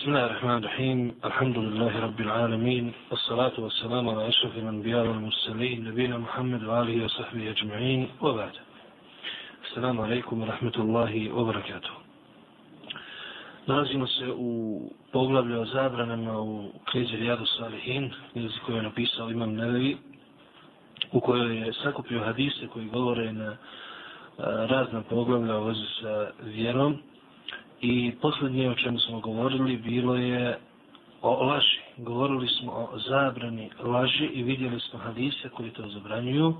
بسم الله الرحمن الرحيم الحمد لله رب العالمين والصلاة والسلام على أشرف الأنبياء والمرسلين نبينا محمد وآله وصحبه أجمعين وبعد السلام عليكم ورحمة الله وبركاته Nalazimo se u poglavlju o zabranama u knjizi Rijadu Salihin, knjizi koju je napisao Imam Nevevi, u kojoj je sakupio hadise koji govore na razna poglavlja u vezi sa vjerom, I posljednje o čemu smo govorili bilo je o laži. Govorili smo o zabrani laži i vidjeli smo hadise koji to zabranjuju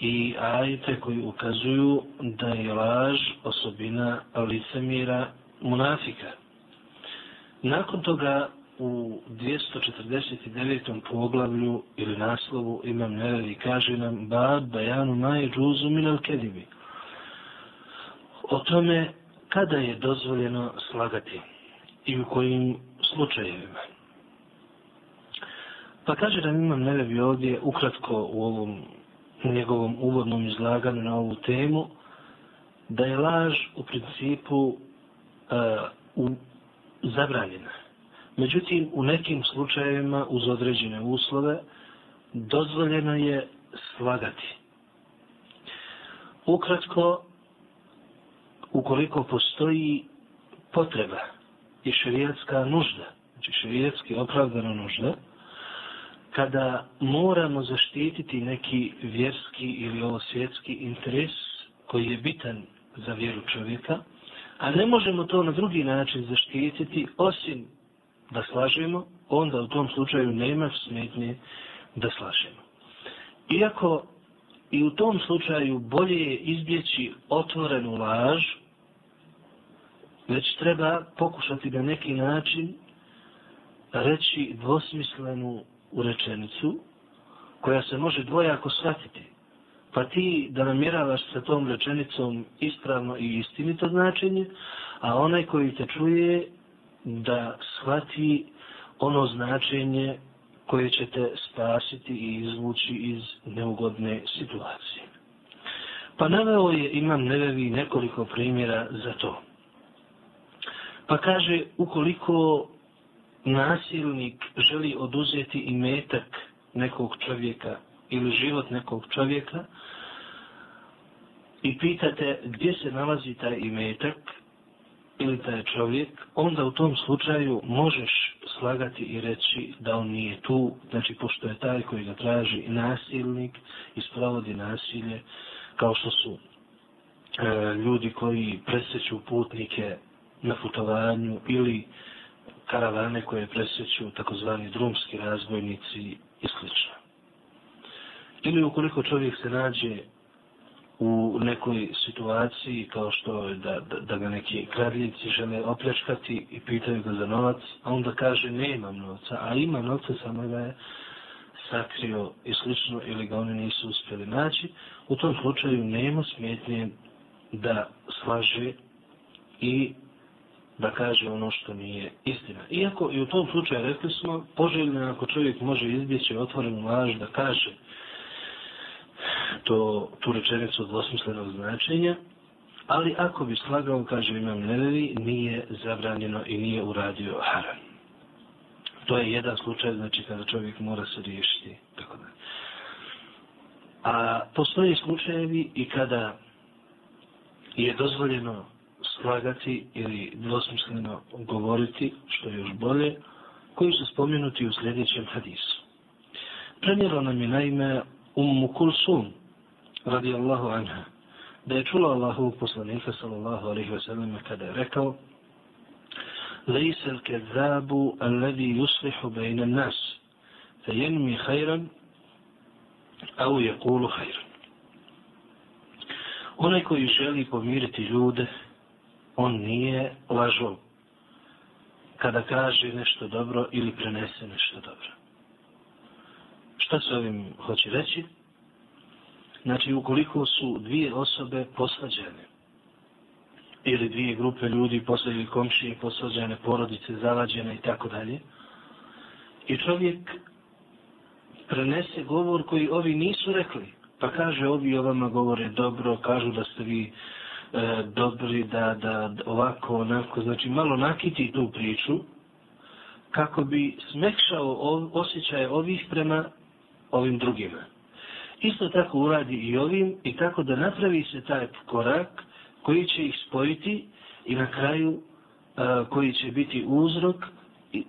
i ajete koji ukazuju da je laž osobina licemira munafika. Nakon toga u 249. poglavlju ili naslovu imam nevevi kaže nam bad bajanu maj džuzu minal kedibi. O tome kada je dozvoljeno slagati i u kojim slučajevima. Pa kaže da imam nevevi ovdje ukratko u ovom njegovom uvodnom izlaganju na ovu temu, da je laž u principu uh, u, zabranjena. Međutim, u nekim slučajevima uz određene uslove dozvoljeno je slagati. Ukratko, ukoliko postoji potreba i šerijatska nužda, znači šerijatski opravdana nužda, kada moramo zaštititi neki vjerski ili ovo svjetski interes koji je bitan za vjeru čovjeka, a ne možemo to na drugi način zaštititi osim da slažemo, onda u tom slučaju nema smetnje da slažemo. Iako i u tom slučaju bolje je izbjeći otvorenu laž, već treba pokušati na neki način reći dvosmislenu urečenicu koja se može dvojako shvatiti. Pa ti da namjeravaš sa tom rečenicom ispravno i istinito značenje, a onaj koji te čuje da shvati ono značenje koje će te spasiti i izvući iz neugodne situacije. Pa naveo je, imam nevevi nekoliko primjera za to. Pa kaže, ukoliko nasilnik želi oduzeti i metak nekog čovjeka ili život nekog čovjeka i pitate gdje se nalazi taj imetak ili taj čovjek, onda u tom slučaju možeš slagati i reći da on nije tu, znači pošto je taj koji ga traži nasilnik i sprovodi nasilje, kao što su e, ljudi koji preseću putnike na putovanju ili karavane koje presjeću takozvani drumski razbojnici i sl. Ili ukoliko čovjek se nađe u nekoj situaciji kao što je da, da, da ga neki kradljivci žele opljačkati i pitaju ga za novac, a onda kaže nemam novca, a ima novca samo ga je sakrio i slično ili ga oni nisu uspjeli naći, u tom slučaju nema smjetnje da slaže i da kaže ono što nije istina. Iako i u tom slučaju rekli smo, poželjno ako čovjek može izbjeći otvorenu laž da kaže to, tu rečenicu dvosmislenog značenja, ali ako bi slagao, kaže imam nevevi, nije zabranjeno i nije uradio haram. To je jedan slučaj, znači kada čovjek mora se riješiti. Tako da. A postoje slučajevi i kada je dozvoljeno slagati ili dvosmisleno govoriti, što je još bolje, koji su spomenuti u sljedećem hadisu. Prenijelo nam je naime Ummu Kulsum, radi Allahu anha, da je čula Allahu poslanika, sallallahu alaihi wasallam, kada je rekao, لَيْسَ الْكَذَّابُ الَّذِي يُصْلِحُ بَيْنَ النَّاسِ hajran, au je kulu hajran. Onaj koji želi pomiriti ljude on nije lažov kada kaže nešto dobro ili prenese nešto dobro. Šta se ovim hoće reći? Znači, ukoliko su dvije osobe poslađene, ili dvije grupe ljudi, poslađene komšije, poslađene porodice, zavađene i tako dalje, i čovjek prenese govor koji ovi nisu rekli, pa kaže ovi o vama govore dobro, kažu da ste vi e, dobri, da, da ovako, onako, znači malo nakiti tu priču kako bi smekšao osjećaje ovih prema ovim drugima. Isto tako uradi i ovim i tako da napravi se taj korak koji će ih spojiti i na kraju a, koji će biti uzrok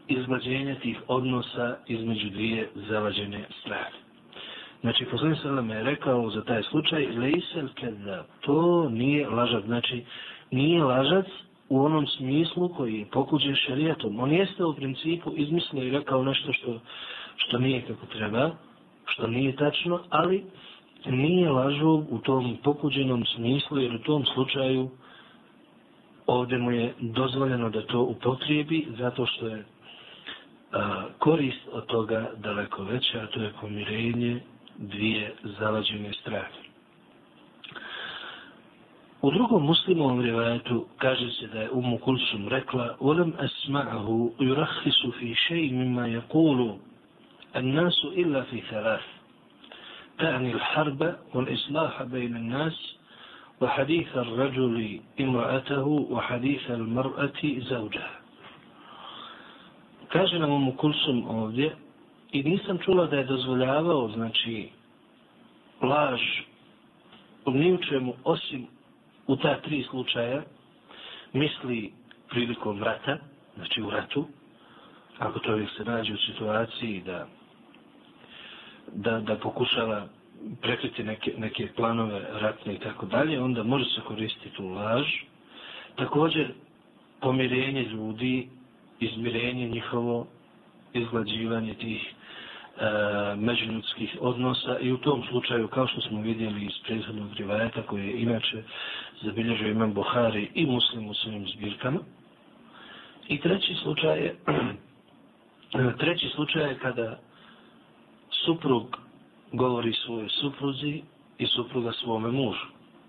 izglađenja tih odnosa između dvije zavađene strane. Znači, poslanik sallam je rekao za taj slučaj, lejsel kada to nije lažac. Znači, nije lažac u onom smislu koji je pokuđen šarijatom. On jeste u principu izmislio i rekao nešto što, što nije kako treba, što nije tačno, ali nije lažov u tom pokuđenom smislu, jer u tom slučaju ovdje mu je dozvoljeno da to upotrijebi, zato što je a, korist od toga daleko veća, a to je pomirenje dvije zalađene strane. U drugom muslimovom rivajetu kaže se da je Umu Kulsum rekla وَلَمْ أَسْمَعَهُ يُرَحِّسُ فِي شَيْءٍ مِمَّا يَقُولُ النَّاسُ إِلَّا فِي ثَلَاثِ تعني الحرب والإصلاح بين الناس وحديث الرجل امرأته وحديث المرأة زوجها kaže nam Umu Kulsum ovdje i nisam čula da je dozvoljavao znači laž u čemu, osim u ta tri slučaja misli prilikom rata znači u ratu ako čovjek se nađe u situaciji da da, da pokušava prekriti neke, neke planove ratne i tako dalje, onda može se koristiti u laž. Također, pomirenje ljudi, izmirenje njihovo, izglađivanje tih E, međuljudskih odnosa i u tom slučaju, kao što smo vidjeli iz prethodnog rivajeta, koji je inače zabilježio imam Buhari i muslim u svojim zbirkama. I treći slučaj je, e, treći slučaj je kada suprug govori svoje supruzi i supruga svome mužu.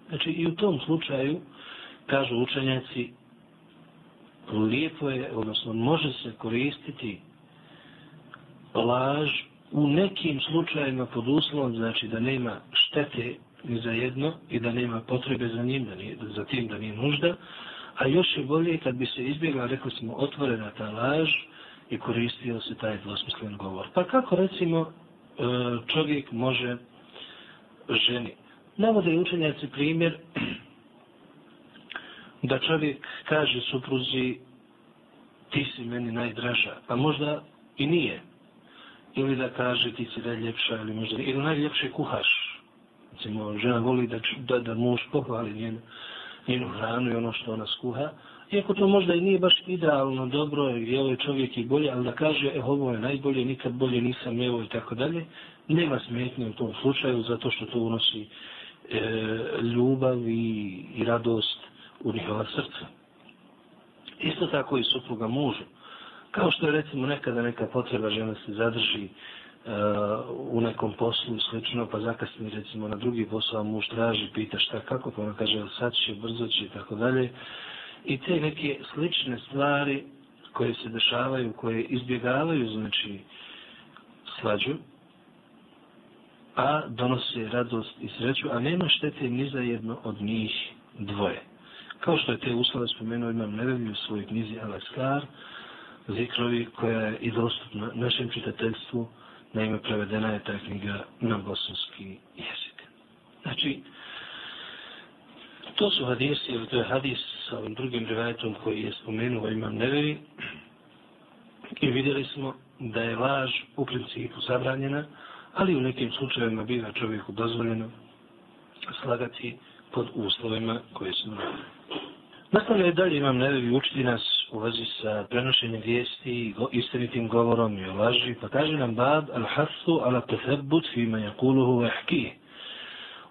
Znači i u tom slučaju, kažu učenjaci, lijepo je, odnosno može se koristiti laž u nekim slučajima pod uslovom, znači da nema štete ni za jedno i da nema potrebe za njim, da nije, za tim da nije nužda, a još je bolje kad bi se izbjegla, rekli smo, otvorena ta laž i koristio se taj dvosmislen govor. Pa kako recimo e, čovjek može ženi. Navode učenjaci primjer da čovjek kaže supruzi ti si meni najdraža, a možda i nije. Ili da kaže ti si najljepša ili možda ili najljepše kuhaš. Recimo, žena voli da, da, da muž pohvali njenu, njenu hranu i ono što ona skuha. Iako to možda i nije baš idealno, dobro, je ovaj čovjek i bolje, ali da kaže, e, ovo je najbolje, nikad bolje nisam evo i tako dalje, nema smetnje u tom slučaju, zato što to unosi e, ljubav i, i radost u njihova srca. Isto tako i supruga mužu. Kao što je recimo nekada neka potreba žena se zadrži uh, u nekom poslu i slično, pa zakasni recimo na drugi posao, muž traži, pita šta, kako, pa ona kaže, sad će, brzo će i tako dalje i te neke slične stvari koje se dešavaju, koje izbjegavaju, znači, svađu, a donose radost i sreću, a nema štete ni za jedno od njih dvoje. Kao što je te uslove spomenuo, imam nevelju u svojoj knjizi Alaskar, zikrovi koja je i dostupna našem čitateljstvu, naime prevedena je ta knjiga na bosanski jezik. Znači, to su hadisi, ili to je hadis sa ovim drugim rivajetom koji je spomenuo imam neveri. I vidjeli smo da je laž u principu zabranjena, ali u nekim slučajevima biva čovjeku dozvoljeno slagati pod uslovima koje su Nakon Nastavljaju dalje imam Nevevi učiti nas u vezi sa prenošenjem vijesti i istinitim govorom i o laži, pa kaže nam bab al-hasu ala tefebut fima jakuluhu vahki.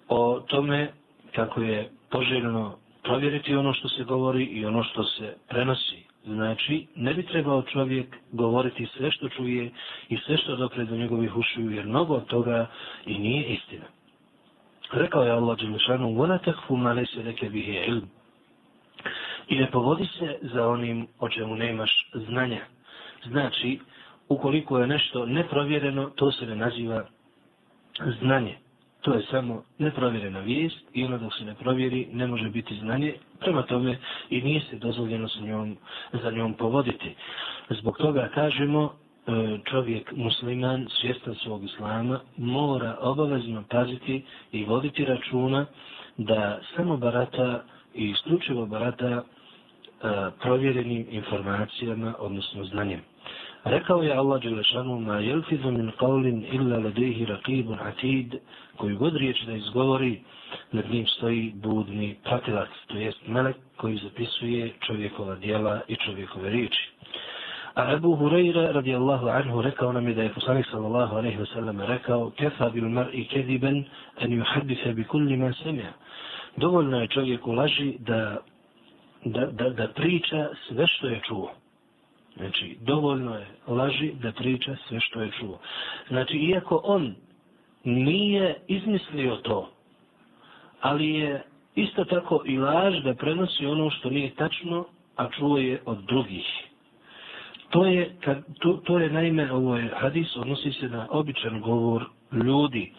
O tome kako je poželjno provjeriti ono što se govori i ono što se prenosi. Znači, ne bi trebao čovjek govoriti sve što čuje i sve što dopre do njegovih ušiju, jer mnogo od toga i nije istina. Rekao je Allah Đelešanu, وَلَا تَكْفُ مَا لَيْسَ لَكَ بِهِ عِلْمِ I ne povodi se za onim o čemu nemaš znanja. Znači, ukoliko je nešto neprovjereno, to se ne naziva znanje to je samo neprovjerena vijest i ono dok se ne provjeri ne može biti znanje, prema tome i nije se dozvoljeno sa njom, za njom povoditi. Zbog toga kažemo e, čovjek musliman, svjestan svog islama, mora obavezno paziti i voditi računa da samo barata i isključivo barata E, provjerenim informacijama, odnosno znanjem. Rekao je Allah Đelešanu, ma jelfizu min qavlin illa ladejhi raqibun atid, koju god riječ da izgovori, nad njim stoji budni pratilac, to jest melek koji zapisuje čovjekova dijela i čovjekove riječi. A Abu Hurajra radijallahu anhu rekao nam je da je poslanik sallallahu alaihi wa sallam rekao kefa bil mar'i kediben an yuhaddisa bi kulli man semja. Dovoljno je čovjeku laži da, da, da, da priča sve što je čuo. Znači, dovoljno je laži da priča sve što je čuo. Znači, iako on nije izmislio to, ali je isto tako i laž da prenosi ono što nije tačno, a čuo je od drugih. To je, kad, to, to je naime, ovo je hadis, odnosi se na običan govor ljudi.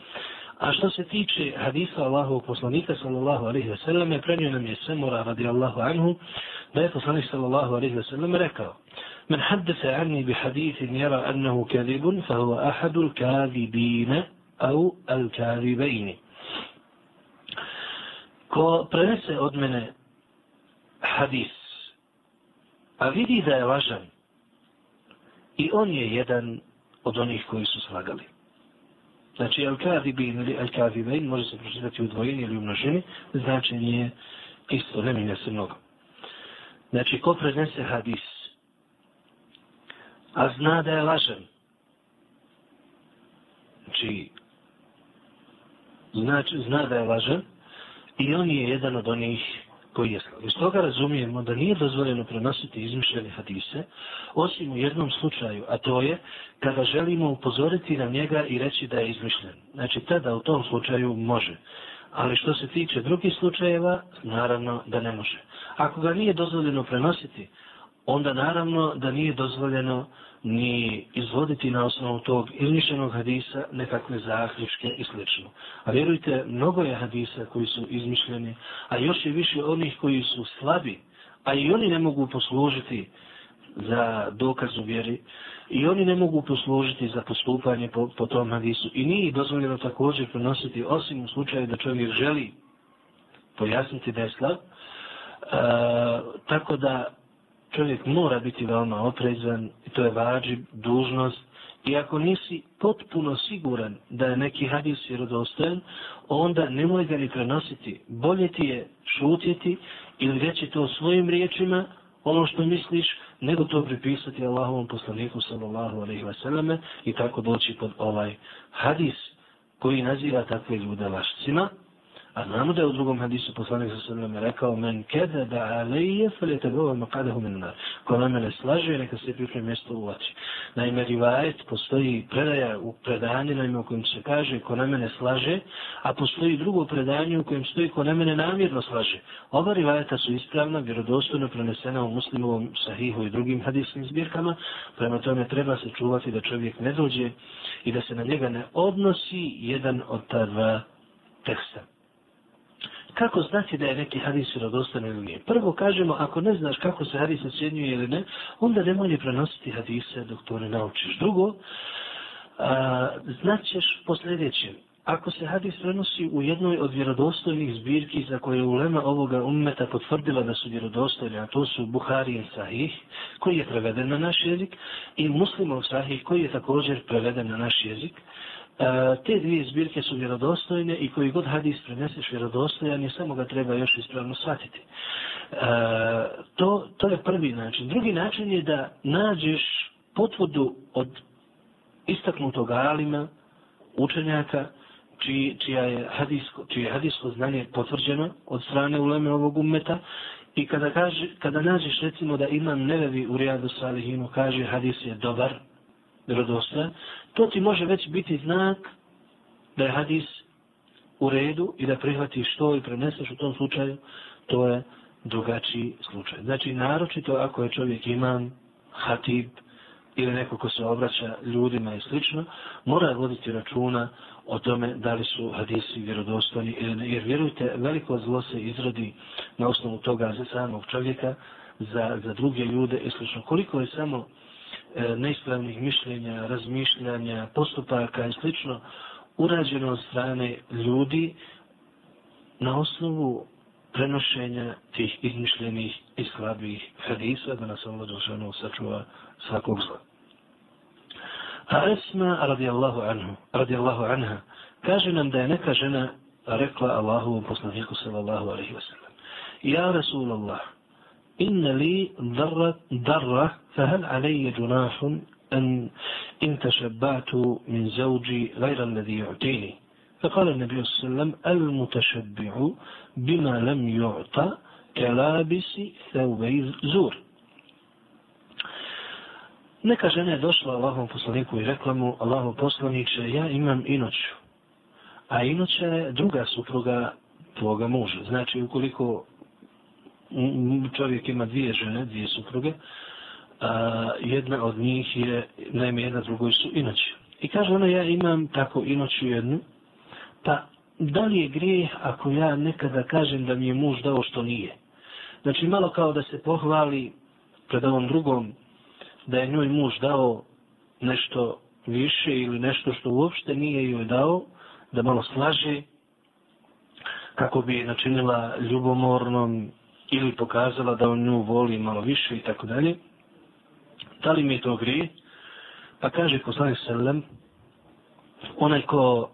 A što se tiče hadisa Allahovog poslanika sallallahu alaihi ve sellem, prenio nam je Semura radijallahu anhu, da je poslanik sallallahu alaihi ve sellem rekao, Men haddese anni bi hadithin jera annahu kadibun, fa huwa ahadu al kadibine, au al kadibaini. Ko prenese od mene hadis, a vidi da je važan, i on je jedan od onih koji su slagali. Znači, el-kadibin ili al-kadibain može se pročitati u dvojini ili u množini, značenje je isto, ne minja se mnogo. Znači, ko prenese hadis, a zna da je lažan, znači, znači, zna da je lažan, i on je jedan od onih koji je slav. Iz toga razumijemo da nije dozvoljeno prenositi izmišljene hadise, osim u jednom slučaju, a to je kada želimo upozoriti na njega i reći da je izmišljen. Znači, tada u tom slučaju može. Ali što se tiče drugih slučajeva, naravno da ne može. Ako ga nije dozvoljeno prenositi, onda naravno da nije dozvoljeno ni izvoditi na osnovu tog izmišljenog hadisa nekakve zaključke i sl. A vjerujte, mnogo je hadisa koji su izmišljeni, a još je više onih koji su slabi, a i oni ne mogu poslužiti za dokaz u vjeri, i oni ne mogu poslužiti za postupanje po, po tom hadisu. I nije dozvoljeno također prenositi, osim u slučaju da čovjek želi pojasniti da je slab, e, tako da čovjek mora biti veoma oprezan i to je vađi dužnost. I ako nisi potpuno siguran da je neki hadis vjerodostojan, onda nemoj ga ni prenositi. Bolje ti je šutjeti ili reći to svojim riječima, ono što misliš, nego to pripisati Allahovom poslaniku sallallahu alaihi wasallam i tako doći pod ovaj hadis koji naziva takve ljude lašcima. A znamo da je u drugom hadisu poslanik sa sallam rekao men kede da alije fele te makadehu min nar. Ko na mene slaže, neka se pripremi mjesto u vatri. Naime, rivajet postoji predaja u predanjima u kojem se kaže ko na mene slaže, a postoji drugo predanje u kojem stoji ko na mene namjerno slaže. Oba rivajeta su ispravna, vjerodostojno prenesena u muslimovom sahihu i drugim hadisnim zbirkama. Prema tome treba se čuvati da čovjek ne dođe i da se na njega ne odnosi jedan od ta dva teksta kako znati da je neki hadis vjerodostan ili nije? Prvo kažemo, ako ne znaš kako se hadis ocjenjuje ili ne, onda nemoj prenositi hadise dok to ne naučiš. Drugo, a, znaćeš po sljedećem. Ako se hadis prenosi u jednoj od vjerodostojnih zbirki za koje je ulema ovoga ummeta potvrdila da su vjerodostojne, a to su Buhari i Sahih, koji je preveden na naš jezik, i Muslimov Sahih, koji je također preveden na naš jezik, E, te dvije zbirke su vjerodostojne i koji god hadis preneseš vjerodostojan je samo ga treba još ispravno shvatiti. E, to, to je prvi način. Drugi način je da nađeš potvodu od istaknutog alima, učenjaka, čiji, čija je hadisko, čije je hadisko znanje potvrđeno od strane uleme ovog ummeta i kada, kaže, kada nađeš recimo da imam nevevi u Rijadu Salihinu kaže hadis je dobar, vjerodostojan, to ti može već biti znak da je hadis u redu i da prihvatiš to i preneseš u tom slučaju, to je drugačiji slučaj. Znači, naročito ako je čovjek imam, hatib ili neko ko se obraća ljudima i slično, mora voditi računa o tome da li su hadisi vjerodostojni ili ne. Jer vjerujte, veliko zlo se izrodi na osnovu toga za samog čovjeka, za, za druge ljude i slično. Koliko je samo E, neispravnih mišljenja, razmišljanja, postupaka i slično urađeno od strane ljudi na osnovu prenošenja tih izmišljenih i slabih hadisa da nas Allah Đelšanu sačuva svakog zla. A Esma radijallahu anhu, radijallahu anha, kaže nam da je neka žena rekla Allahovom poslaniku sallallahu alaihi wa sallam. Ja Rasulallah, inna li darra, darra, fahal alaihi junahun أن إن تشبعت من زوجي غير الذي يعطيني فقال النبي صلى الله عليه وسلم المتشبع بما لم يعطى كلابس ثوبي زور Neka žena je došla Allahom poslaniku i rekla mu, Allahom poslaniče, ja imam inoću. A inoća je druga supruga tvoga muža. Znači, ukoliko čovjek ima dvije žene, dvije supruge, a, jedna od njih je, naime, jedna drugoj su inoći. I kaže ona, ja imam tako inoću jednu, pa da li je grijeh ako ja nekada kažem da mi je muž dao što nije? Znači, malo kao da se pohvali pred ovom drugom da je njoj muž dao nešto više ili nešto što uopšte nije joj dao, da malo slaže, kako bi načinila ljubomornom ili pokazala da on nju voli malo više i tako dalje. Da li mi to grije? Pa kaže poslanik Selem, onaj ko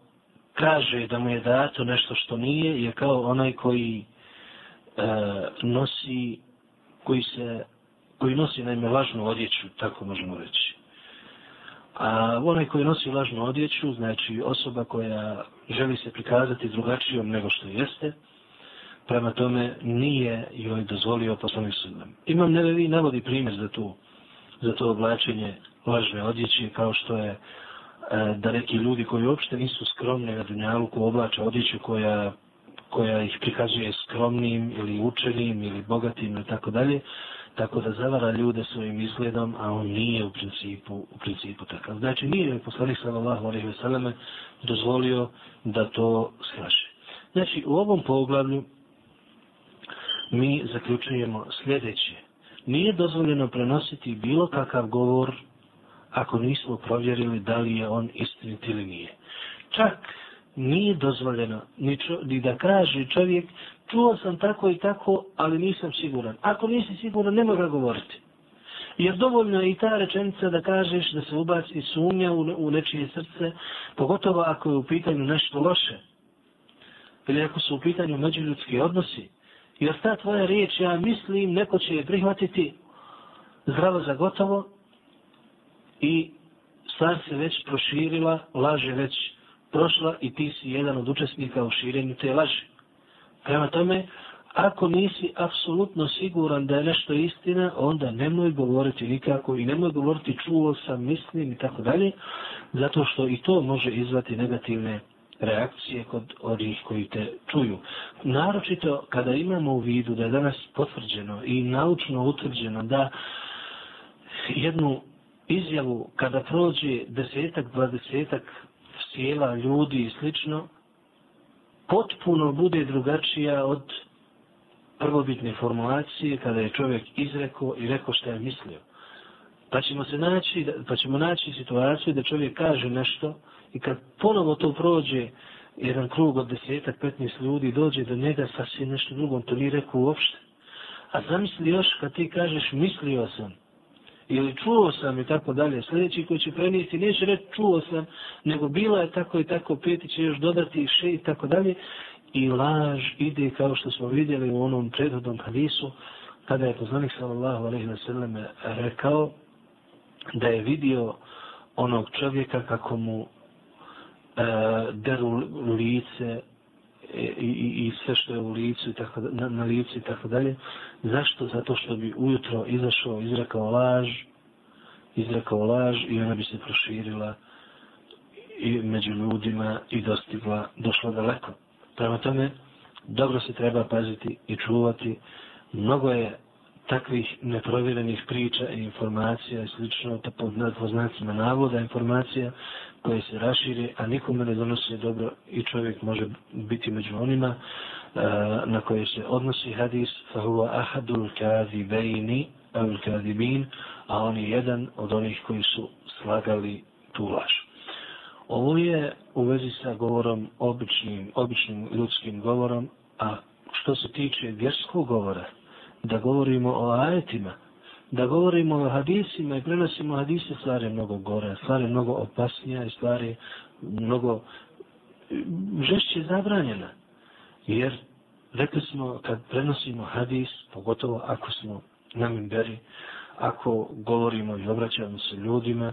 kaže da mu je dato nešto što nije, je kao onaj koji e, nosi, koji se koji nosi naime lažnu odjeću, tako možemo reći. A onaj koji nosi lažnu odjeću, znači osoba koja želi se prikazati drugačijom nego što jeste, prema tome nije joj dozvolio poslanik sallam. Imam nevevi navodi primjer za tu za to oblačenje lažne odjeće, kao što je e, da neki ljudi koji uopšte nisu skromni na dunjalu, ko odjeću koja, koja ih prikazuje skromnim ili učenim ili bogatim ili tako dalje, tako da zavara ljude svojim izgledom, a on nije u principu, u principu takav. Znači nije je poslanik sallallahu alaihi ve selleme dozvolio da to slaže. Znači u ovom poglavlju mi zaključujemo sljedeće nije dozvoljeno prenositi bilo kakav govor ako nismo provjerili da li je on istinit ili nije. Čak nije dozvoljeno ni, čo, ni da kaže čovjek čuo sam tako i tako, ali nisam siguran. Ako nisi siguran, ne ga govoriti. Jer dovoljno je i ta rečenica da kažeš da se ubaci sumnja u, u nečije srce, pogotovo ako je u pitanju nešto loše. Ili ako su u pitanju međuljudski odnosi, Jer ta tvoja riječ, ja mislim, neko će je prihvatiti zdravo za gotovo i stvar se već proširila, laže već prošla i ti si jedan od učesnika u širenju te laži. Prema tome, ako nisi apsolutno siguran da je nešto istina, onda nemoj govoriti nikako i nemoj govoriti čuo sam, mislim i tako dalje, zato što i to može izvati negativne reakcije kod onih koji te čuju. Naročito kada imamo u vidu da je danas potvrđeno i naučno utvrđeno da jednu izjavu kada prođe desetak, dvadesetak sjela ljudi i slično, potpuno bude drugačija od prvobitne formulacije kada je čovjek izrekao i rekao što je mislio. Pa ćemo se naći, pa ćemo naći situaciju da čovjek kaže nešto, I kad ponovo to prođe, jedan krug od desetak, petnaest ljudi dođe do njega sasvim nešto drugo, on to nije rekao uopšte. A zamisli još kad ti kažeš mislio sam, ili čuo sam i tako dalje, sljedeći koji će prenijeti, neće reći čuo sam, nego bila je tako i tako, peti će još dodati še i tako dalje, i laž ide kao što smo vidjeli u onom prethodnom hadisu, kada je poznanik sallallahu alaihi wa sallam rekao da je vidio onog čovjeka kako mu E, deru lice e, i, i, i sve što je u licu i tako, na, na licu i tako dalje. Zašto? Zato što bi ujutro izašao, izrekao laž, izrekao laž i ona bi se proširila i među ljudima i dostigla, došla daleko. Prema tome, dobro se treba paziti i čuvati. Mnogo je takvih neprovjerenih priča i informacija i slično, to pod znacima navoda informacija koje se rašire, a nikome ne donosi dobro i čovjek može biti među onima e, na koje se odnosi hadis fahuva ahadul kazi al kadibin, a on je jedan od onih koji su slagali tu laž. Ovo je u vezi sa govorom, običnim, običnim ljudskim govorom, a što se tiče vjerskog govora, da govorimo o ajetima, da govorimo o hadisima i prenosimo hadise, stvari je mnogo gore, stvari je mnogo opasnija i stvari mnogo žešće zabranjena. Jer rekli smo kad prenosimo hadis, pogotovo ako smo na mimberi, ako govorimo i obraćamo se ljudima,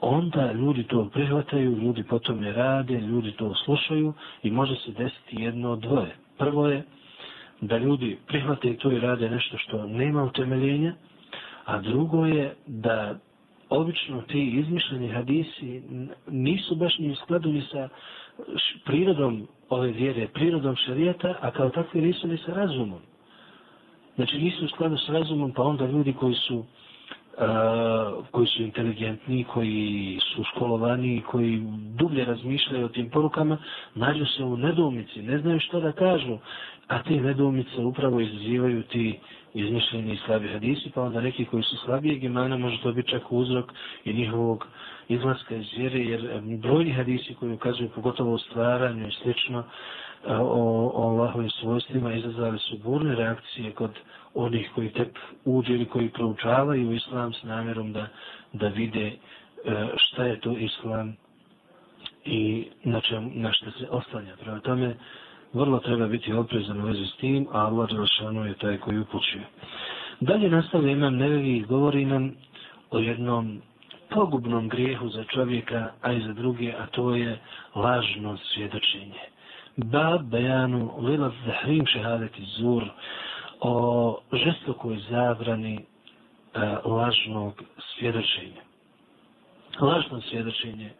onda ljudi to prihvataju, ljudi potom ne rade, ljudi to slušaju i može se desiti jedno od dvoje. Prvo je da ljudi prihvate to i rade nešto što nema utemeljenja, a drugo je da obično ti izmišljeni hadisi nisu baš ni u skladu ni sa prirodom ove vjere, prirodom šarijeta, a kao takvi nisu ni sa razumom. Znači nisu u skladu sa razumom, pa onda ljudi koji su uh, koji su inteligentni, koji su školovani, koji dublje razmišljaju o tim porukama, nađu se u nedoumici, ne znaju što da kažu, a te nedoumice upravo izazivaju ti izmišljeni slabi hadisi, pa onda neki koji su slabijeg imana može to biti čak uzrok i njihovog izlaska iz vjere, jer brojni hadisi koji ukazuju pogotovo o stvaranju i slično o, o Allahovim svojstvima izazvali su burne reakcije kod onih koji tek uđe ili koji proučavaju islam s namjerom da, da vide e, šta je to islam i na, čem, na što se oslanja. Prema tome, vrlo treba biti oprezan u vezi s tim, a Allah Đelšanu je taj koji upućuje. Dalje nastavlja imam nevevi i govori nam o jednom pogubnom grijehu za čovjeka, a i za druge, a to je lažno svjedočenje. Ba bejanu lila zahrim šehadeti zur o žestokoj zabrani e, lažnog svjedočenja. Lažno svjedočenje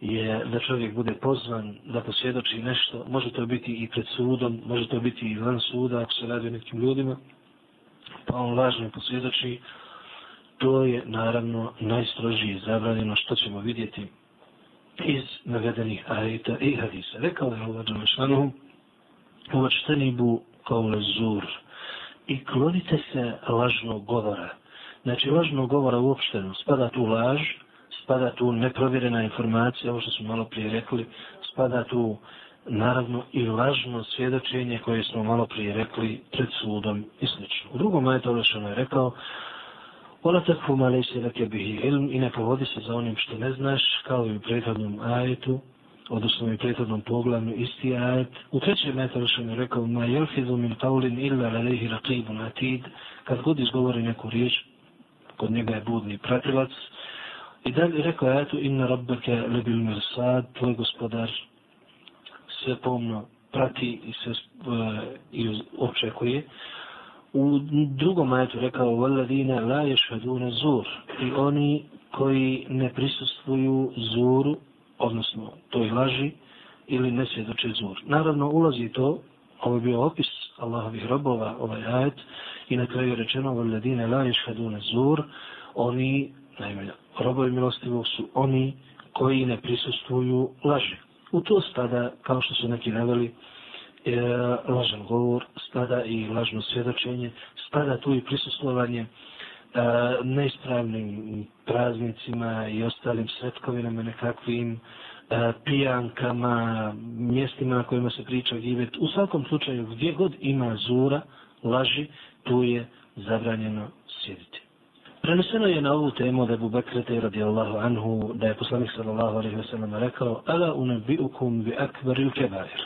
je da čovjek bude pozvan da posvjedoči nešto, može to biti i pred sudom, može to biti i van suda ako se radi o nekim ljudima, pa on lažno posvjedoči, to je naravno najstrožije zabranjeno što ćemo vidjeti iz navedenih ajeta i hadisa. Rekao je Allah Đalešanu, uvačteni bu kao zur i klonite se lažnog govora. Znači, lažnog govora uopšteno spada tu laž, spada tu neprovjerena informacija, ovo što smo malo prije rekli, spada tu naravno i lažno svjedočenje koje smo malo prije rekli pred sudom i sl. U drugom majetu Olešano je ono rekao Ola takvu male se lake bihi ilm i ne povodi se za onim što ne znaš, kao i u prethodnom ajetu, odnosno i u prethodnom poglavnu isti ajet. U trećem ajetu Olešano je ono rekao Ma jelfidu min taulin illa lalehi raqibun atid, kad god izgovori neku riječ, kod njega je budni pratilac, I dalje rekao je inna rabbeke lebil mirsad, tvoj gospodar sve pomno prati i se uh, e, i očekuje. U drugom ajetu rekao valadine la ješhedune zur i oni koji ne prisustvuju zuru, odnosno toj laži ili ne svjedoče zur. Naravno ulazi to, ovo je bio opis Allahovih robova, ovaj ajet, i na kraju je rečeno valadine la ješhedune zur, oni, najmanje, robovi milostivog su oni koji ne prisustuju laži. U to spada, kao što su neki naveli, e, lažan govor, spada i lažno svjedočenje, spada tu i prisustovanje e, neispravnim praznicima i ostalim svetkovinama nekakvim e, pijankama, mjestima na kojima se priča givet. U svakom slučaju, gdje god ima zura, laži, tu je zabranjeno sjediti. Preneseno je na ovu temu da je Bubekrete radijallahu anhu da je poslanik sallallahu alaihi wa sallam rekao Ala unabiukum bi akbaril kebair.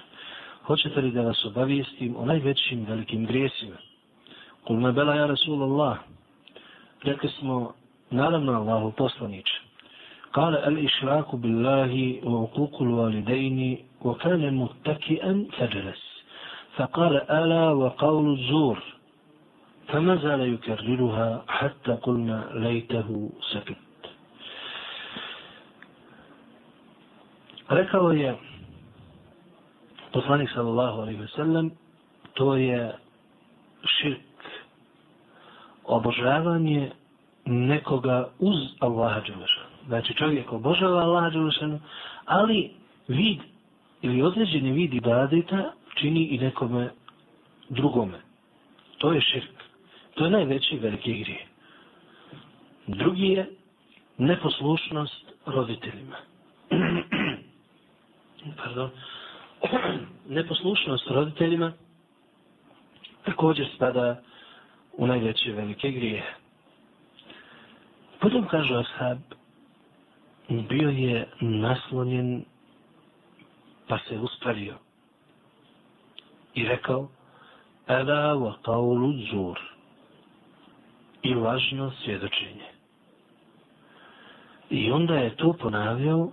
Hoćete li da vas obavijestim o najvećim velikim grijesima? Kul me bela ja Rasulallah. Rekli smo, naravno Allahu poslaniče. Kale al išraku billahi u ukuku lualidejni u kale muttakian an fedres. Fa kale ala wa kaulu zur. فما زال يكررها حتى قلنا ليته سكت rekao je poslanik sallallahu alaihi ve sellem to je širk obožavanje nekoga uz Allaha Đelešanu. Znači čovjek obožava Allaha Đelešanu, ali vid ili određeni vid ibadeta čini i nekome drugome. To je širk. To je najveći veliki grije. Drugi je neposlušnost roditeljima. Pardon. neposlušnost roditeljima također spada u najveće velike grije. Potom kažu ashab, bio je naslonjen pa se uspravio i rekao Ela wa qawlu zur i lažno svjedočenje. I onda je to ponavljao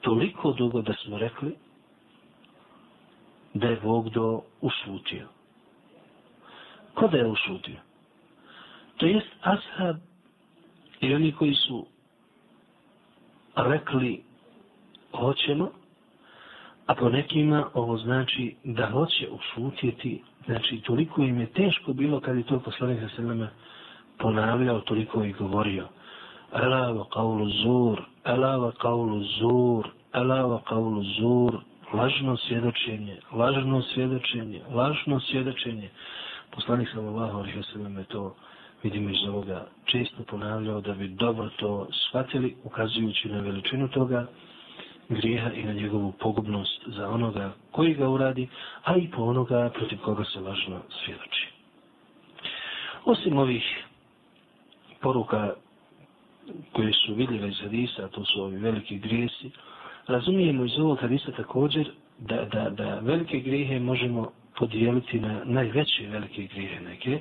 toliko dugo da smo rekli da je Bog do ušutio. Ko da je ušutio? To jest ashab i oni koji su rekli hoćemo, a po nekima ovo znači da hoće ušutjeti, znači toliko im je teško bilo kad je to poslanik sa sveme ponavljao, toliko i govorio. Ela wa qavlu zur, ela wa qavlu zur, ela wa qavlu zur, lažno svjedočenje, lažno svjedočenje, lažno svjedočenje. Poslanik sallallahu alaihi wa sallam je to vidimo iz ovoga često ponavljao da bi dobro to shvatili, ukazujući na veličinu toga grijeha i na njegovu pogubnost za onoga koji ga uradi, a i po onoga protiv koga se važno svjedoči. Osim ovih poruka koje su vidljive iz hadisa, to su ovi veliki grijesi, razumijemo iz ovog hadisa također da, da, da velike grijehe možemo podijeliti na najveće velike grijehe neke,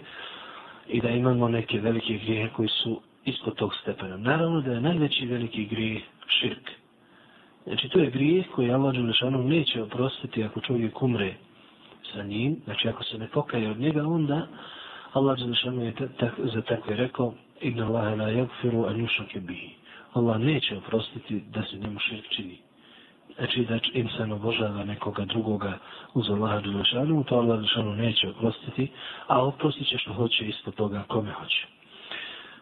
i da imamo neke velike grijehe koji su ispod tog stepena. Naravno da je najveći veliki grijeh širk. Znači to je grijeh koji Allah Đelešanu neće oprostiti ako čovjek umre sa njim. Znači ako se ne pokaje od njega, onda Allah Đelešanu je tak, za takve rekao Inna Allahe la jagfiru an yushake bihi. Allah neće oprostiti da se njemu širk čini znači da insan obožava nekoga drugoga uz Allaha Đelešanu, to Allah Đelešanu neće oprostiti, a oprostit će što hoće isto toga kome hoće.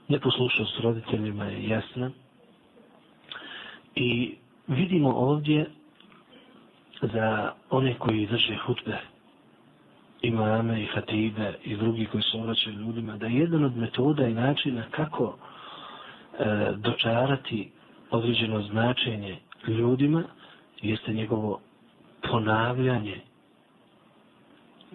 Neposlušnost roditeljima je jasna i vidimo ovdje za one koji drže hutbe, imame i hatibe i drugi koji se obraćaju ljudima, da je jedan od metoda i načina kako e, dočarati određeno značenje ljudima, jeste njegovo ponavljanje.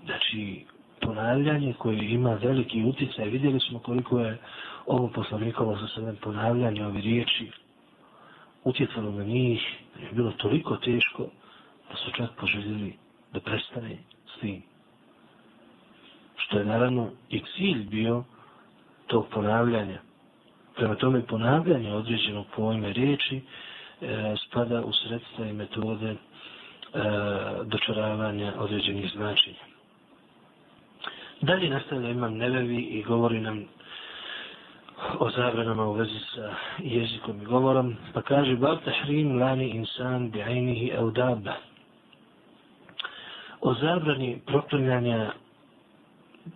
Znači, ponavljanje koje ima veliki utjecaj. Vidjeli smo koliko je ovo poslanikovo sa sebe ponavljanje ove riječi utjecalo na njih. Je bilo toliko teško da su čak poželjeli da prestane s tim. Što je naravno i cilj bio tog ponavljanja. Prema tome ponavljanje određenog pojme riječi e, spada u sredstva i metode e, dočaravanja određenih značenja. Dalje nastavlja imam nevevi i govori nam o zabranama u vezi sa jezikom i govorom, pa kaže Bab tahrim lani insan bi ajnihi eudaba. O zabrani proklinjanja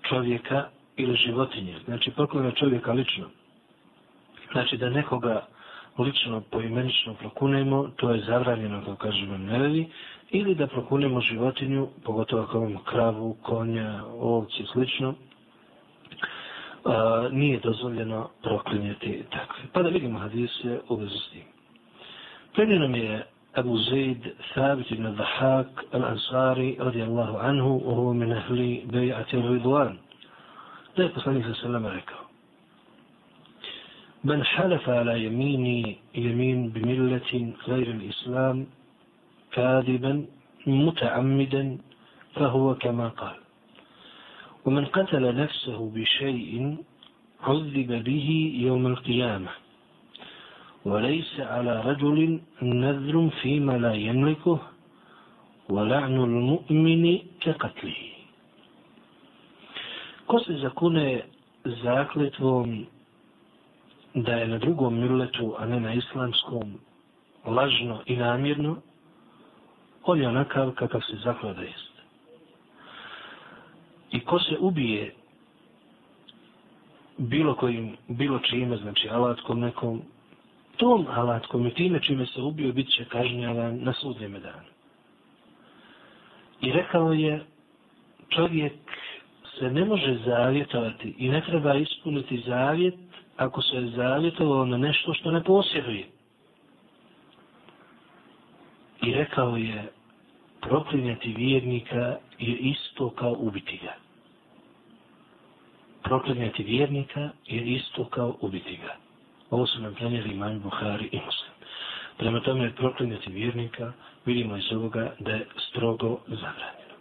čovjeka ili životinje, znači proklinjanja čovjeka lično. Znači da nekoga lično poimenično prokunemo, to je zabranjeno, kao kažemo, nevi, ili da prokunemo životinju, pogotovo ako imamo kravu, konja, ovci i slično, a, nije dozvoljeno proklinjati takve. Pa da vidimo hadise u vezi s tim. Prednje nam je أبو زيد ثابت بن الضحاك الأنصاري رضي الله عنه وهو من أهل بيعة الرضوان. لا يتصنف السلام عليكم من حلف على يمين يمين بملة غير الإسلام كاذبا متعمدا فهو كما قال ومن قتل نفسه بشيء عذب به يوم القيامة. وليس على رجل نذر فيما لا يملكه ولعن المؤمن كقتله Ko se zakune zakletvom da je na drugom milletu, a ne na islamskom, lažno i namjerno, on je onakav kakav se zaklada jest. I ko se ubije bilo kojim, bilo čime, znači alatkom nekom, tom alatkom i time čime se ubio, bit će kažnjavan na sudnjeme danu. I rekao je, čovjek se ne može zavjetovati i ne treba ispuniti zavjet ako se je zavjetovao na nešto što ne posjeduje. I rekao je, proklinjati vjernika je isto kao ubiti ga. Proklinjati vjernika je isto kao ubiti ga. Ovo su nam prenijeli imam Buhari i Muslim. Prema tome, proklinjati vjernika, vidimo iz ovoga da je strogo zabranjeno.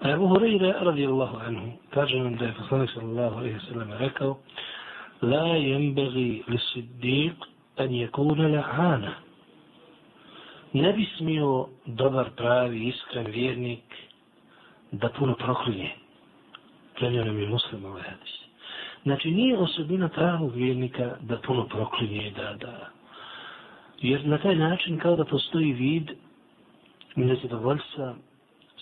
A Ebu Hureyre, radijallahu anhu, kaže nam da je poslanik sallallahu alaihi sallam rekao, la jembegi li siddiq an yakuna la'ana. Ne bi smio dobar, pravi, iskren vjernik da puno proklinje. Prenio nam je muslim ovaj hadis. Znači, nije osobina pravog vjernika da puno proklinje, da, da, Jer na taj način kao da postoji vid nezadovoljstva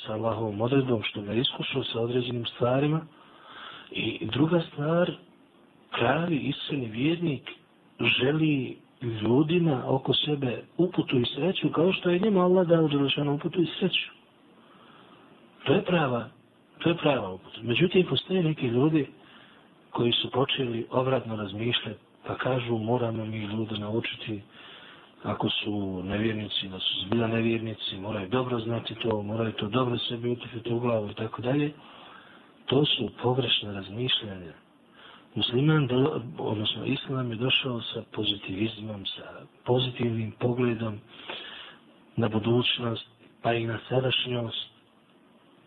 sa Allahovom odredbom što ga iskušao sa određenim stvarima. I druga stvar, pravi iskreni vjernik želi ljudima oko sebe uputu i sreću kao što je njima Allah dao dželešanu uputu i sreću. To je prava, to je prava uputa. Međutim, postoje neki ljudi koji su počeli obratno razmišljati pa kažu moramo mi ljude naučiti ako su nevjernici, da su zbila nevjernici, moraju dobro znati to, moraju to dobro sebi utifiti u glavu i tako dalje. To su pogrešne razmišljanja. Musliman, do, odnosno Islam je došao sa pozitivizmom, sa pozitivnim pogledom na budućnost, pa i na sadašnjost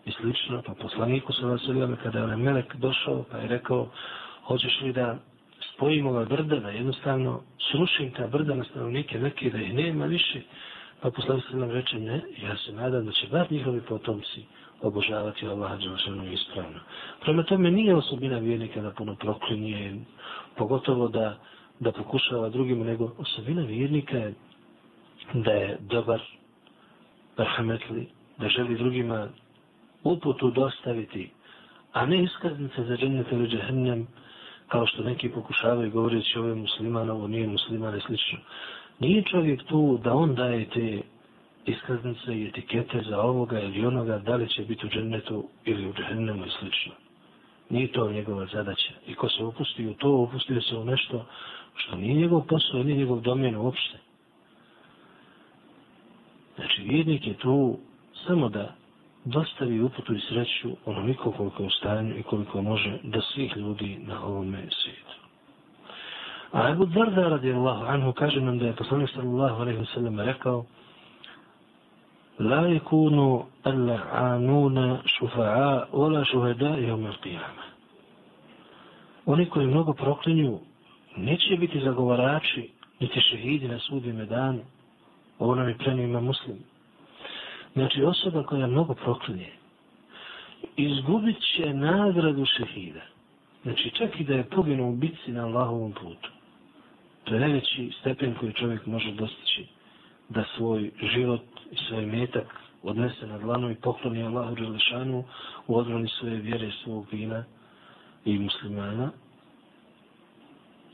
i slično. Pa poslaniku sa vaseljama, kada je Melek došao, pa je rekao, hoćeš li da spojim ova brda, da jednostavno srušim ta brda na stanovnike neke, da ih nema više, pa posle se nam reče, ne, ja se nadam da će bar njihovi potomci obožavati Allah Đelšanu ispravno. Prema tome nije osobina vjernika da puno proklinje, pogotovo da, da pokušava drugim, nego osobina vjernika je da je dobar, rahmetli, da želi drugima uputu dostaviti, a ne iskaznice za džennet ili džehennem, kao što neki pokušavaju govoreći ovo je musliman, ovo nije musliman i slično. Nije čovjek tu da on daje te iskaznice i etikete za ovoga ili onoga, da li će biti u džennetu ili u džehennemu i slično. Nije to njegova zadaća. I ko se upusti u to, upustio se u nešto što nije njegov posao, nije njegov domen uopšte. Znači, vjernik je tu samo da dostavi uputu i sreću onoliko koliko je u stanju i koliko može da svih ljudi na ovome svijetu. A Ebu Darda radijallahu anhu kaže nam da je poslanik sallallahu alaihi wa sallam rekao La yakunu al-anuna šufa'a wala šuhada yawm al-qiyama. Oni koji mnogo proklinju neće biti zagovarači niti šehidi na sudime danu. Ovo nam je prenio muslim. Znači osoba koja mnogo proklinje, izgubit će nagradu šehida. Znači čak i da je poginuo u bitci na Allahovom putu. To je najveći stepen koji čovjek može dostići da svoj život i svoj metak odnese na dlanu i pokloni Allahu Đelešanu u odbrani svoje vjere svog vina i muslimana.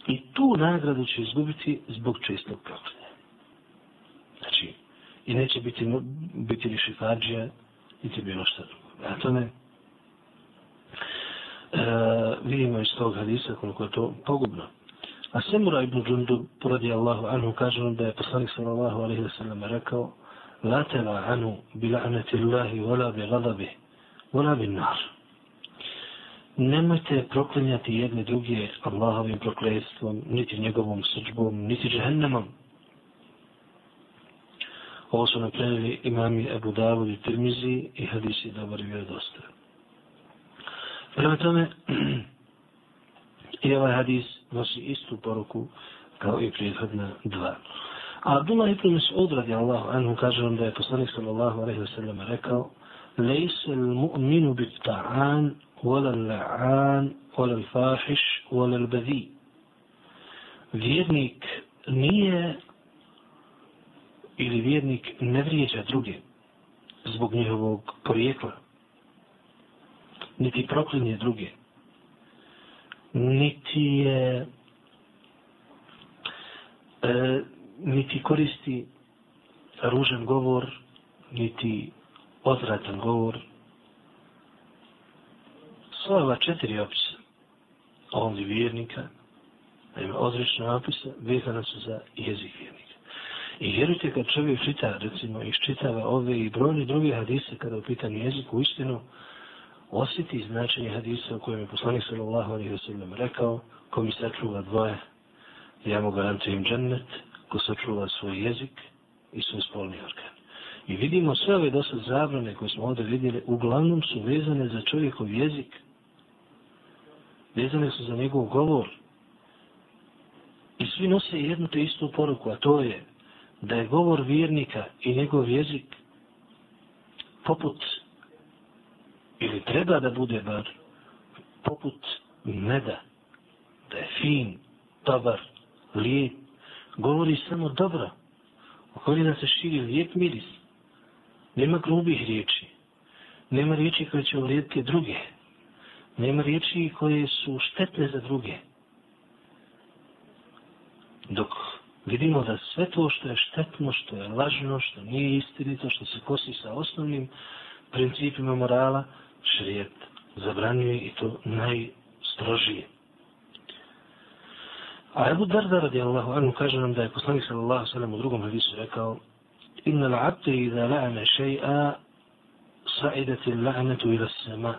I tu nagradu će izgubiti zbog čestog proklinja. Znači, i neće biti, biti ni šifađija, niti bilo šta drugo. A to ne. E, vidimo iz tog hadisa koliko je to pogubno. A Semura ibn Džundu, poradi Allahu anhu, kaže nam da je poslanik sallallahu alaihi wa sallam rekao La tela anu bi la'nati Allahi wala bi gadabi wala bi nar. Nemojte proklinjati jedne druge Allahovim prokletstvom, niti njegovom srđbom, niti džahennemom. Ovo su napravili imami Ebu Davud i Tirmizi i hadisi dobar i vjerodostav. Prema tome, i ovaj hadis nosi istu poruku kao i prethodna dva. A Abdullah ibn Mas'ud radi Allahu anhu kaže vam da je poslanik sallallahu alaihi wa sallam rekao Lejse l-mu'minu bit ta'an wala l-la'an wala l-fahish wala l-badhi. Vjernik nije ili vjernik ne vrijeđa druge zbog njihovog porijekla, niti proklinje druge, niti je e, niti koristi ružan govor, niti odvratan govor. Sva ova četiri opisa ovdje vjernika Naime, odrečno opisa, vezana su za jezik vjernika. I vjerujte kad čovjek čita, recimo, iščitava ove i brojne druge hadise kada u pitanju jeziku, u istinu, osjeti značenje hadisa u kojem je poslanik sallallahu alaihi wa sallam rekao, ko mi sačuva dvoje, ja mu garantujem džennet, ko sačuva svoj jezik i svoj spolni organ. I vidimo sve ove dosta zabrane koje smo ovdje vidjeli, uglavnom su vezane za čovjekov jezik. Vezane su za njegov govor. I svi nose jednu te istu poruku, a to je da je govor vjernika i njegov jezik poput, ili treba da bude bar, poput meda, da je fin, dobar, lijep, govori samo dobro, okolina se širi lijep miris, Nema grubih riječi. Nema riječi koje će uvrijediti druge. Nema riječi koje su štetne za druge. Dok vidimo da sve to što je štetno, što je lažno, što nije istinito, što se kosi sa osnovnim principima morala, šrijet zabranjuje i to najstrožije. A Ebu Darda radijallahu anhu kaže nam da je poslanik sallallahu sallam u drugom hadisu rekao إن العبد إذا لعن شيئا صعدت اللعنة إلى السماء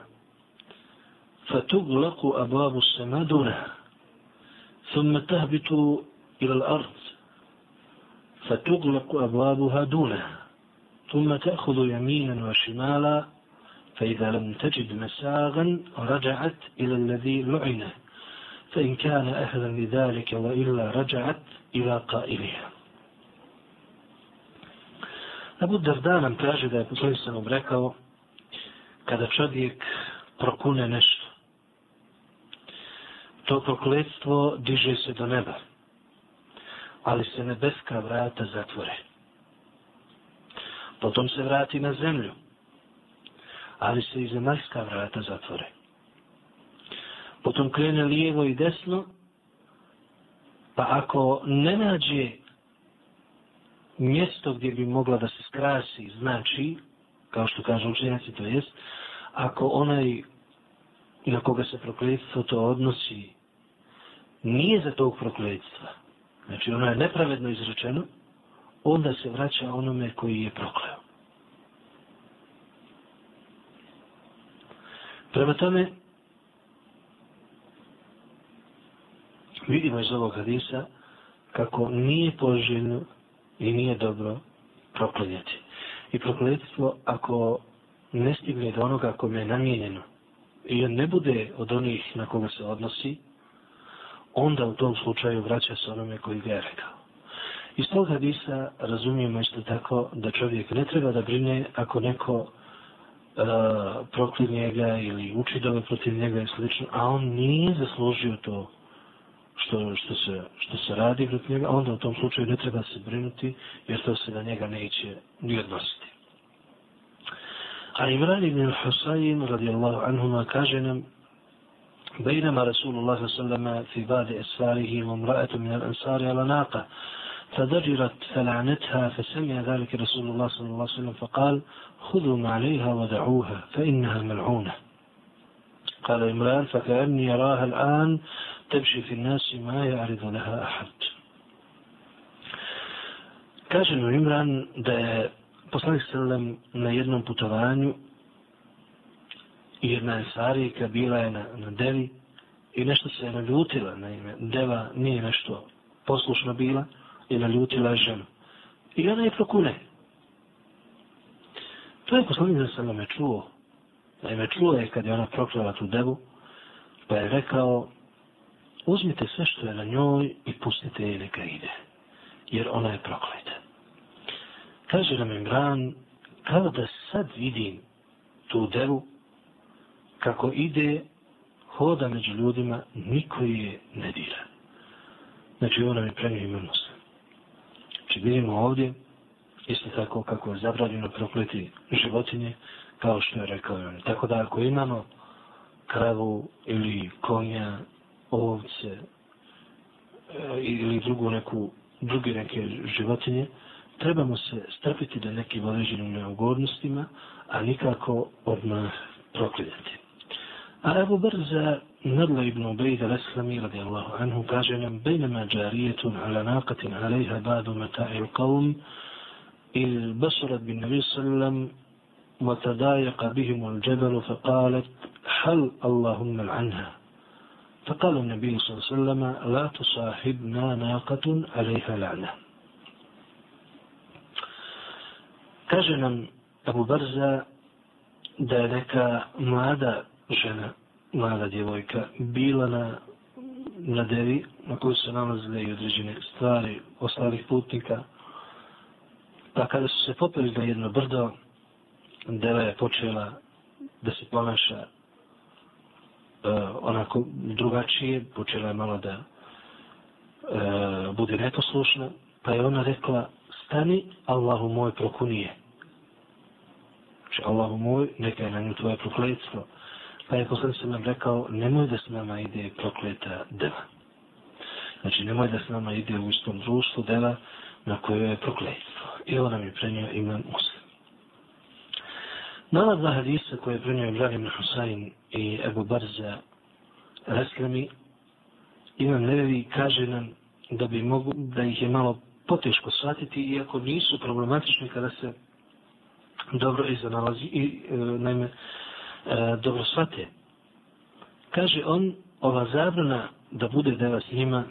فتغلق أبواب السماء دونها ثم تهبط إلى الأرض فتغلق أبوابها دونها ثم تأخذ يمينا وشمالا فإذا لم تجد مساغا رجعت إلى الذي لعنه فإن كان أهلا لذلك وإلا رجعت إلى قائلها. Abu Darda nam kaže da je poslanik sam rekao kada čovjek prokune nešto to prokletstvo diže se do neba. Ali se nebeska vrata zatvore. Potom se vrati na zemlju. Ali se i zemaljska vrata zatvore. Potom krene lijevo i desno. Pa ako ne nađe mjesto gdje bi mogla da se skrasi, znači, kao što kažu učenjaci, to jest, ako onaj na koga se prokletstvo to odnosi, nije za tog prokletstva, znači ono je nepravedno izrečeno, onda se vraća onome koji je prokleo. Prema tome, vidimo iz ovog hadisa kako nije poželjno i nije dobro proklinjati. I prokletstvo, ako ne stigne do onoga kome je namijenjeno i on ne bude od onih na koga se odnosi, onda u tom slučaju vraća se onome koji ga je rekao. Iz tog hadisa razumijemo isto tako da čovjek ne treba da brine ako neko e, proklinje ga ili uči dobe protiv njega i slično, a on nije zaslužio to što, što, se, što se radi protiv njega, onda u tom slučaju ne treba se brinuti, jer to se na njega neće ni odnositi. A Imran ibn Husayn radijallahu anhuma kaže nam بينما رسول الله صلى الله عليه وسلم في بعض أسفاره وامرأة من الأنصار على ناقة فضجرت فلعنتها فسمع ذلك رسول الله صلى الله عليه وسلم فقال خذوا ما عليها ودعوها فإنها ملعونة. قال إمران فكأني يراها الآن تمشي في الناس ما يعرض لها أحد. Mu Imran da je poslanik sallam na jednom putovanju jedna je sarika bila je na, na devi i nešto se je naljutila na ime. Deva nije nešto poslušna bila i naljutila je ženu. I ona je prokune. To je poslanik sam je čuo. Naime, čuo je kad je ona proklela tu devu pa je rekao uzmite sve što je na njoj i pustite je neka ide. Jer ona je prokleta. Kaže nam Imran, kao da sad vidim tu devu, kako ide, hoda među ljudima, niko je ne dira. Znači, ona premio ime muslim. Znači, vidimo ovdje, isto tako kako je zabranjeno prokleti životinje, kao što je rekao on. Tako da ako imamo kravu ili konja ovce e, ili drugu neku, druge neke životinje, trebamo se strpiti da nekim određenim neugodnostima, a nikako odmah proklinjati. عن أبو برزة نضل بن بيد الأسلمي رضي الله عنه فاجعا بينما جارية على ناقة عليها بعض متاع القوم إذ بالنبي صلى الله عليه وسلم وتضايق بهم الجبل فقالت حل اللهم عنها فقال النبي صلى الله عليه وسلم لا تصاحبنا ناقة عليها لعنة. كاجنا أبو برزة ذلك ماذا žena, mlada djevojka, bila na, na devi na kojoj se nalazile i određene stvari ostalih putnika. Pa kada su se popeli na jedno brdo, deva je počela da se ponaša uh, onako drugačije, počela je malo da uh, bude neposlušna, pa je ona rekla, stani, Allahu moj prokunije. Znači, Allahu moj, neka je na nju tvoje prokletstvo. Pa je posle se nam rekao, nemoj da s nama ide prokleta deva. Znači, nemoj da s nama ide u istom društvu deva na kojoj je prokletstvo. I ovo nam je prenio imam muslim. Na dva hadisa koje je prenio Ibrahim Husain i Ebu Barza Reslami, imam nevevi kaže nam da bi mogu, da ih je malo poteško shvatiti, iako nisu problematični kada se dobro izanalazi i e, naime E, dobro shvate. Kaže on, ova zabrana da bude deva s njima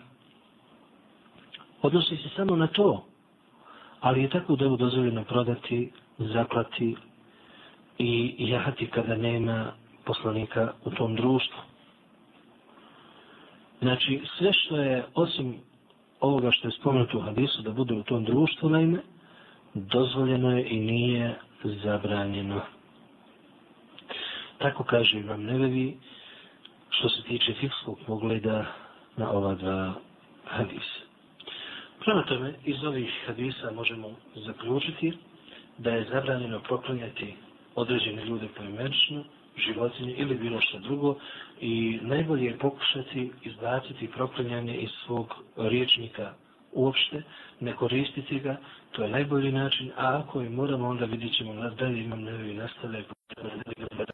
odnosi se samo na to, ali je tako devu dozvoljeno prodati, zaklati i jahati kada nema poslanika u tom društvu. Znači, sve što je, osim ovoga što je spomenuto u hadisu, da bude u tom društvu, naime, dozvoljeno je i nije zabranjeno. Tako kaže Imam Nevevi što se tiče fikskog pogleda na ova dva hadisa. Prema tome, iz ovih hadisa možemo zaključiti da je zabranjeno proklanjati određene ljude poimenično, životinje ili bilo što drugo i najbolje je pokušati izbaciti proklanjanje iz svog riječnika uopšte, ne koristiti ga, to je najbolji način, a ako je moramo, onda vidjet ćemo dalje imam nevi nastavljaj